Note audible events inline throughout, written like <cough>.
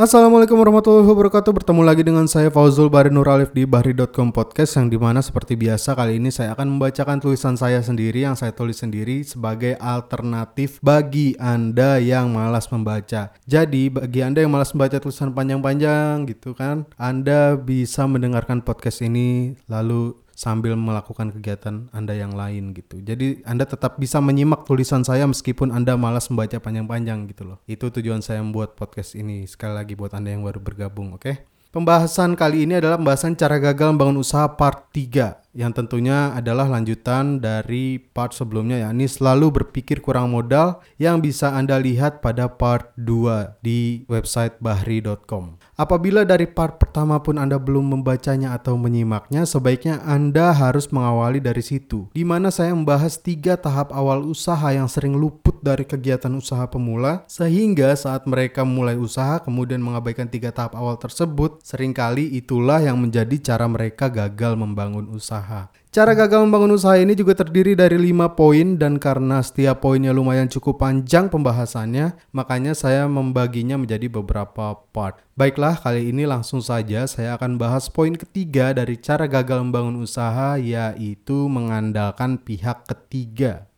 Assalamualaikum warahmatullahi wabarakatuh. Bertemu lagi dengan saya Fauzul Bari Nuralif di Bahri.com Podcast Yang di mana seperti biasa kali ini saya akan membacakan tulisan saya sendiri Yang saya tulis sendiri sebagai alternatif bagi Anda yang malas membaca. Jadi bagi Anda yang malas membaca tulisan panjang-panjang gitu kan Anda bisa mendengarkan podcast ini Lalu sambil melakukan kegiatan Anda yang lain gitu. Jadi Anda tetap bisa menyimak tulisan saya meskipun Anda malas membaca panjang-panjang gitu loh. Itu tujuan saya membuat podcast ini. Sekali lagi buat Anda yang baru bergabung, oke? Okay? Pembahasan kali ini adalah pembahasan cara gagal membangun usaha part 3 yang tentunya adalah lanjutan dari part sebelumnya yakni selalu berpikir kurang modal yang bisa Anda lihat pada part 2 di website bahri.com. Apabila dari part pertama pun Anda belum membacanya atau menyimaknya, sebaiknya Anda harus mengawali dari situ. Di mana saya membahas tiga tahap awal usaha yang sering luput dari kegiatan usaha pemula, sehingga saat mereka mulai usaha kemudian mengabaikan tiga tahap awal tersebut, sering kali itulah yang menjadi cara mereka gagal membangun usaha. Cara gagal membangun usaha ini juga terdiri dari 5 poin dan karena setiap poinnya lumayan cukup panjang pembahasannya, makanya saya membaginya menjadi beberapa part. Baiklah, kali ini langsung saja saya akan bahas poin ketiga dari cara gagal membangun usaha yaitu mengandalkan pihak ketiga.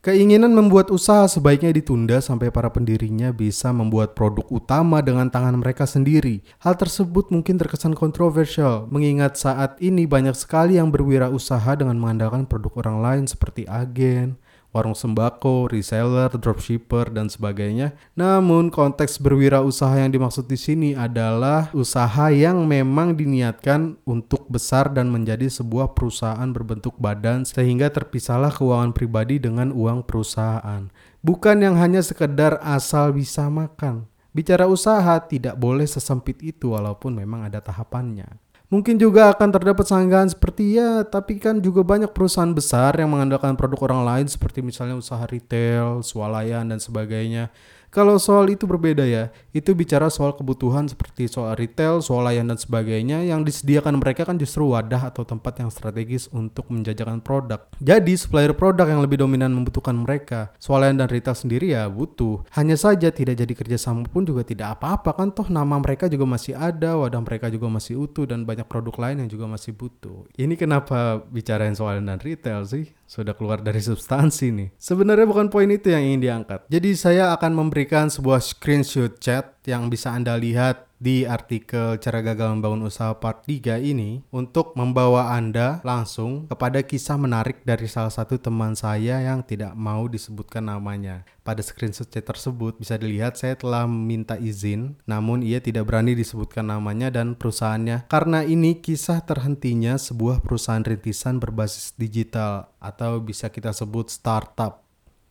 Keinginan membuat usaha sebaiknya ditunda sampai para pendirinya bisa membuat produk utama dengan tangan mereka sendiri. Hal tersebut mungkin terkesan kontroversial, mengingat saat ini banyak sekali yang berwirausaha dengan mengandalkan produk orang lain seperti agen, warung sembako, reseller, dropshipper, dan sebagainya. Namun konteks berwirausaha yang dimaksud di sini adalah usaha yang memang diniatkan untuk besar dan menjadi sebuah perusahaan berbentuk badan sehingga terpisahlah keuangan pribadi dengan uang perusahaan. Bukan yang hanya sekedar asal bisa makan. Bicara usaha tidak boleh sesempit itu walaupun memang ada tahapannya. Mungkin juga akan terdapat sanggahan seperti ya, tapi kan juga banyak perusahaan besar yang mengandalkan produk orang lain seperti misalnya usaha retail, swalayan dan sebagainya. Kalau soal itu berbeda ya, itu bicara soal kebutuhan seperti soal retail, soal layanan dan sebagainya yang disediakan mereka kan justru wadah atau tempat yang strategis untuk menjajakan produk. Jadi supplier produk yang lebih dominan membutuhkan mereka. Swalayan dan retail sendiri ya butuh. Hanya saja tidak jadi kerjasama pun juga tidak apa-apa kan toh nama mereka juga masih ada, wadah mereka juga masih utuh dan banyak produk lain yang juga masih butuh. Ini kenapa bicarain swalayan dan retail sih? Sudah keluar dari <laughs> substansi nih. Sebenarnya bukan poin itu yang ingin diangkat. Jadi saya akan memberi memberikan sebuah screenshot chat yang bisa Anda lihat di artikel cara gagal membangun usaha part 3 ini untuk membawa Anda langsung kepada kisah menarik dari salah satu teman saya yang tidak mau disebutkan namanya. Pada screenshot chat tersebut bisa dilihat saya telah meminta izin namun ia tidak berani disebutkan namanya dan perusahaannya karena ini kisah terhentinya sebuah perusahaan rintisan berbasis digital atau bisa kita sebut startup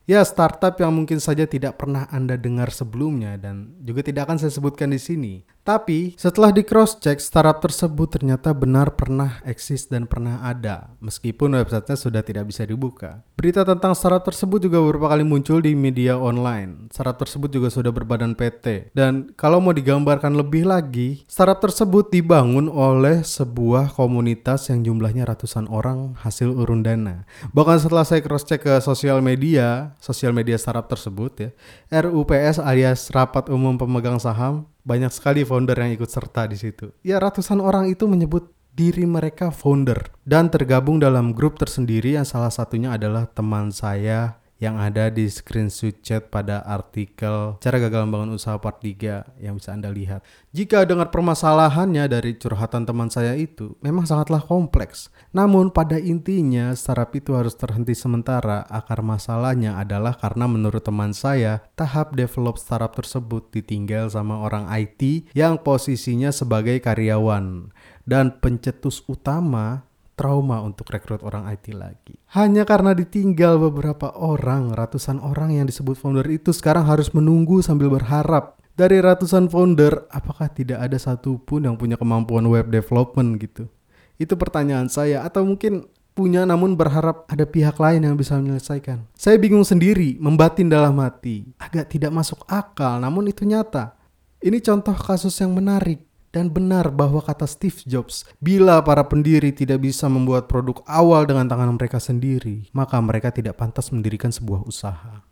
Ya, startup yang mungkin saja tidak pernah Anda dengar sebelumnya dan juga tidak akan saya sebutkan di sini. Tapi setelah di cross check startup tersebut ternyata benar pernah eksis dan pernah ada meskipun websitenya sudah tidak bisa dibuka. Berita tentang startup tersebut juga beberapa kali muncul di media online. Startup tersebut juga sudah berbadan PT dan kalau mau digambarkan lebih lagi, startup tersebut dibangun oleh sebuah komunitas yang jumlahnya ratusan orang hasil urun dana. Bahkan setelah saya cross check ke sosial media, sosial media startup tersebut ya, RUPS alias Rapat Umum Pemegang Saham banyak sekali founder yang ikut serta di situ. Ya ratusan orang itu menyebut diri mereka founder dan tergabung dalam grup tersendiri yang salah satunya adalah teman saya yang ada di screenshot chat pada artikel cara gagal membangun usaha part 3 yang bisa Anda lihat. Jika dengar permasalahannya dari curhatan teman saya itu memang sangatlah kompleks. Namun pada intinya startup itu harus terhenti sementara akar masalahnya adalah karena menurut teman saya tahap develop startup tersebut ditinggal sama orang IT yang posisinya sebagai karyawan dan pencetus utama trauma untuk rekrut orang IT lagi. Hanya karena ditinggal beberapa orang, ratusan orang yang disebut founder itu sekarang harus menunggu sambil berharap. Dari ratusan founder, apakah tidak ada satupun yang punya kemampuan web development gitu? Itu pertanyaan saya, atau mungkin punya namun berharap ada pihak lain yang bisa menyelesaikan. Saya bingung sendiri, membatin dalam hati. Agak tidak masuk akal, namun itu nyata. Ini contoh kasus yang menarik dan benar bahwa kata Steve Jobs, bila para pendiri tidak bisa membuat produk awal dengan tangan mereka sendiri, maka mereka tidak pantas mendirikan sebuah usaha.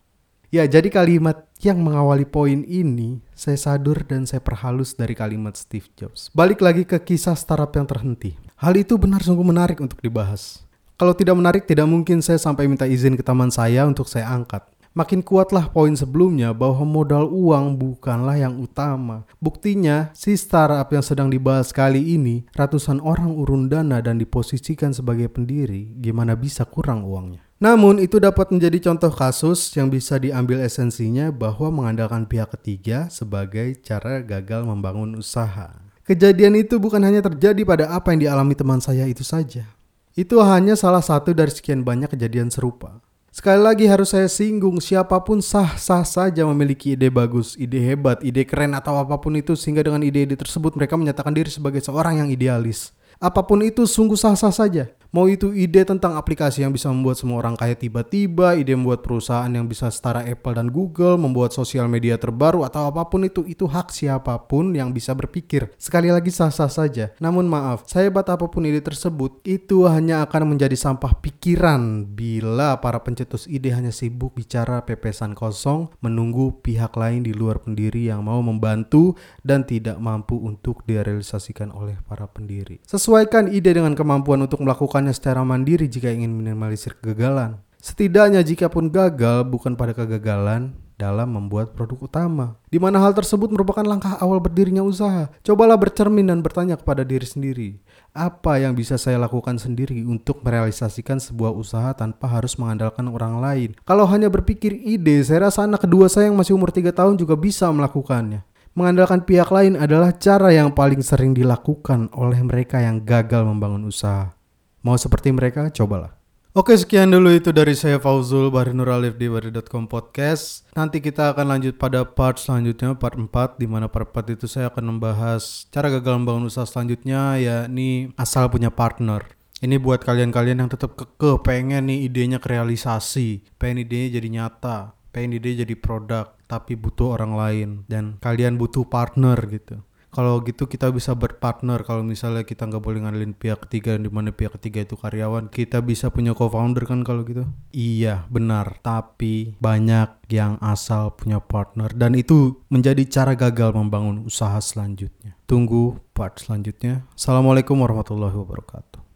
Ya, jadi kalimat yang mengawali poin ini saya sadur dan saya perhalus dari kalimat Steve Jobs. Balik lagi ke kisah startup yang terhenti. Hal itu benar sungguh menarik untuk dibahas. Kalau tidak menarik, tidak mungkin saya sampai minta izin ke teman saya untuk saya angkat. Makin kuatlah poin sebelumnya bahwa modal uang bukanlah yang utama. Buktinya, si startup yang sedang dibahas kali ini, ratusan orang urun dana dan diposisikan sebagai pendiri, gimana bisa kurang uangnya? Namun itu dapat menjadi contoh kasus yang bisa diambil esensinya bahwa mengandalkan pihak ketiga sebagai cara gagal membangun usaha. Kejadian itu bukan hanya terjadi pada apa yang dialami teman saya itu saja. Itu hanya salah satu dari sekian banyak kejadian serupa. Sekali lagi harus saya singgung, siapa pun sah-sah saja memiliki ide bagus, ide hebat, ide keren atau apa pun itu sehingga dengan ide-ide tersebut mereka menyatakan diri sebagai seorang yang idealis. Apa pun itu sungguh sah-sah saja. Mau itu ide tentang aplikasi yang bisa membuat semua orang kaya tiba-tiba, ide membuat perusahaan yang bisa setara Apple dan Google, membuat sosial media terbaru atau apa pun itu, itu hak siapa pun yang bisa berpikir. Sekali lagi sah-sah saja. Namun maaf, saya bat apa pun ide tersebut, itu hanya akan menjadi sampah pikiran bila para pencetus ide hanya sibuk bicara pepesan kosong, menunggu pihak lain di luar pendiri yang mau membantu dan tidak mampu untuk direalisasikan oleh para pendiri. Sesuaikan ide dengan kemampuan untuk melakukan melakukannya secara mandiri jika ingin minimalisir kegagalan. Setidaknya jika pun gagal bukan pada kegagalan dalam membuat produk utama. Di mana hal tersebut merupakan langkah awal berdirinya usaha. Cobalah bercermin dan bertanya kepada diri sendiri. Apa yang bisa saya lakukan sendiri untuk merealisasikan sebuah usaha tanpa harus mengandalkan orang lain? Kalau hanya berpikir ide, saya rasa anak kedua saya yang masih umur 3 tahun juga bisa melakukannya. Mengandalkan pihak lain adalah cara yang paling sering dilakukan oleh mereka yang gagal membangun usaha. Mau seperti mereka? Cobalah. Oke sekian dulu itu dari saya Fauzul Bahri Nur Alif di Bahri.com Podcast Nanti kita akan lanjut pada part selanjutnya part 4 Di mana part 4 itu saya akan membahas cara gagal membangun usaha selanjutnya yakni asal punya partner ini buat kalian-kalian yang tetap keke pengen nih idenya kerealisasi Pengen idenya jadi nyata Pengen ide jadi produk tapi butuh orang lain Dan kalian butuh partner gitu kalau gitu kita bisa berpartner. Kalau misalnya kita nggak boleh ngandelin pihak ketiga di mana pihak ketiga itu karyawan kita bisa punya co-founder kan kalau gitu? Iya benar. Tapi banyak yang asal punya partner. Dan itu menjadi cara gagal membangun usaha selanjutnya. Tunggu part selanjutnya. Assalamualaikum warahmatullahi wabarakatuh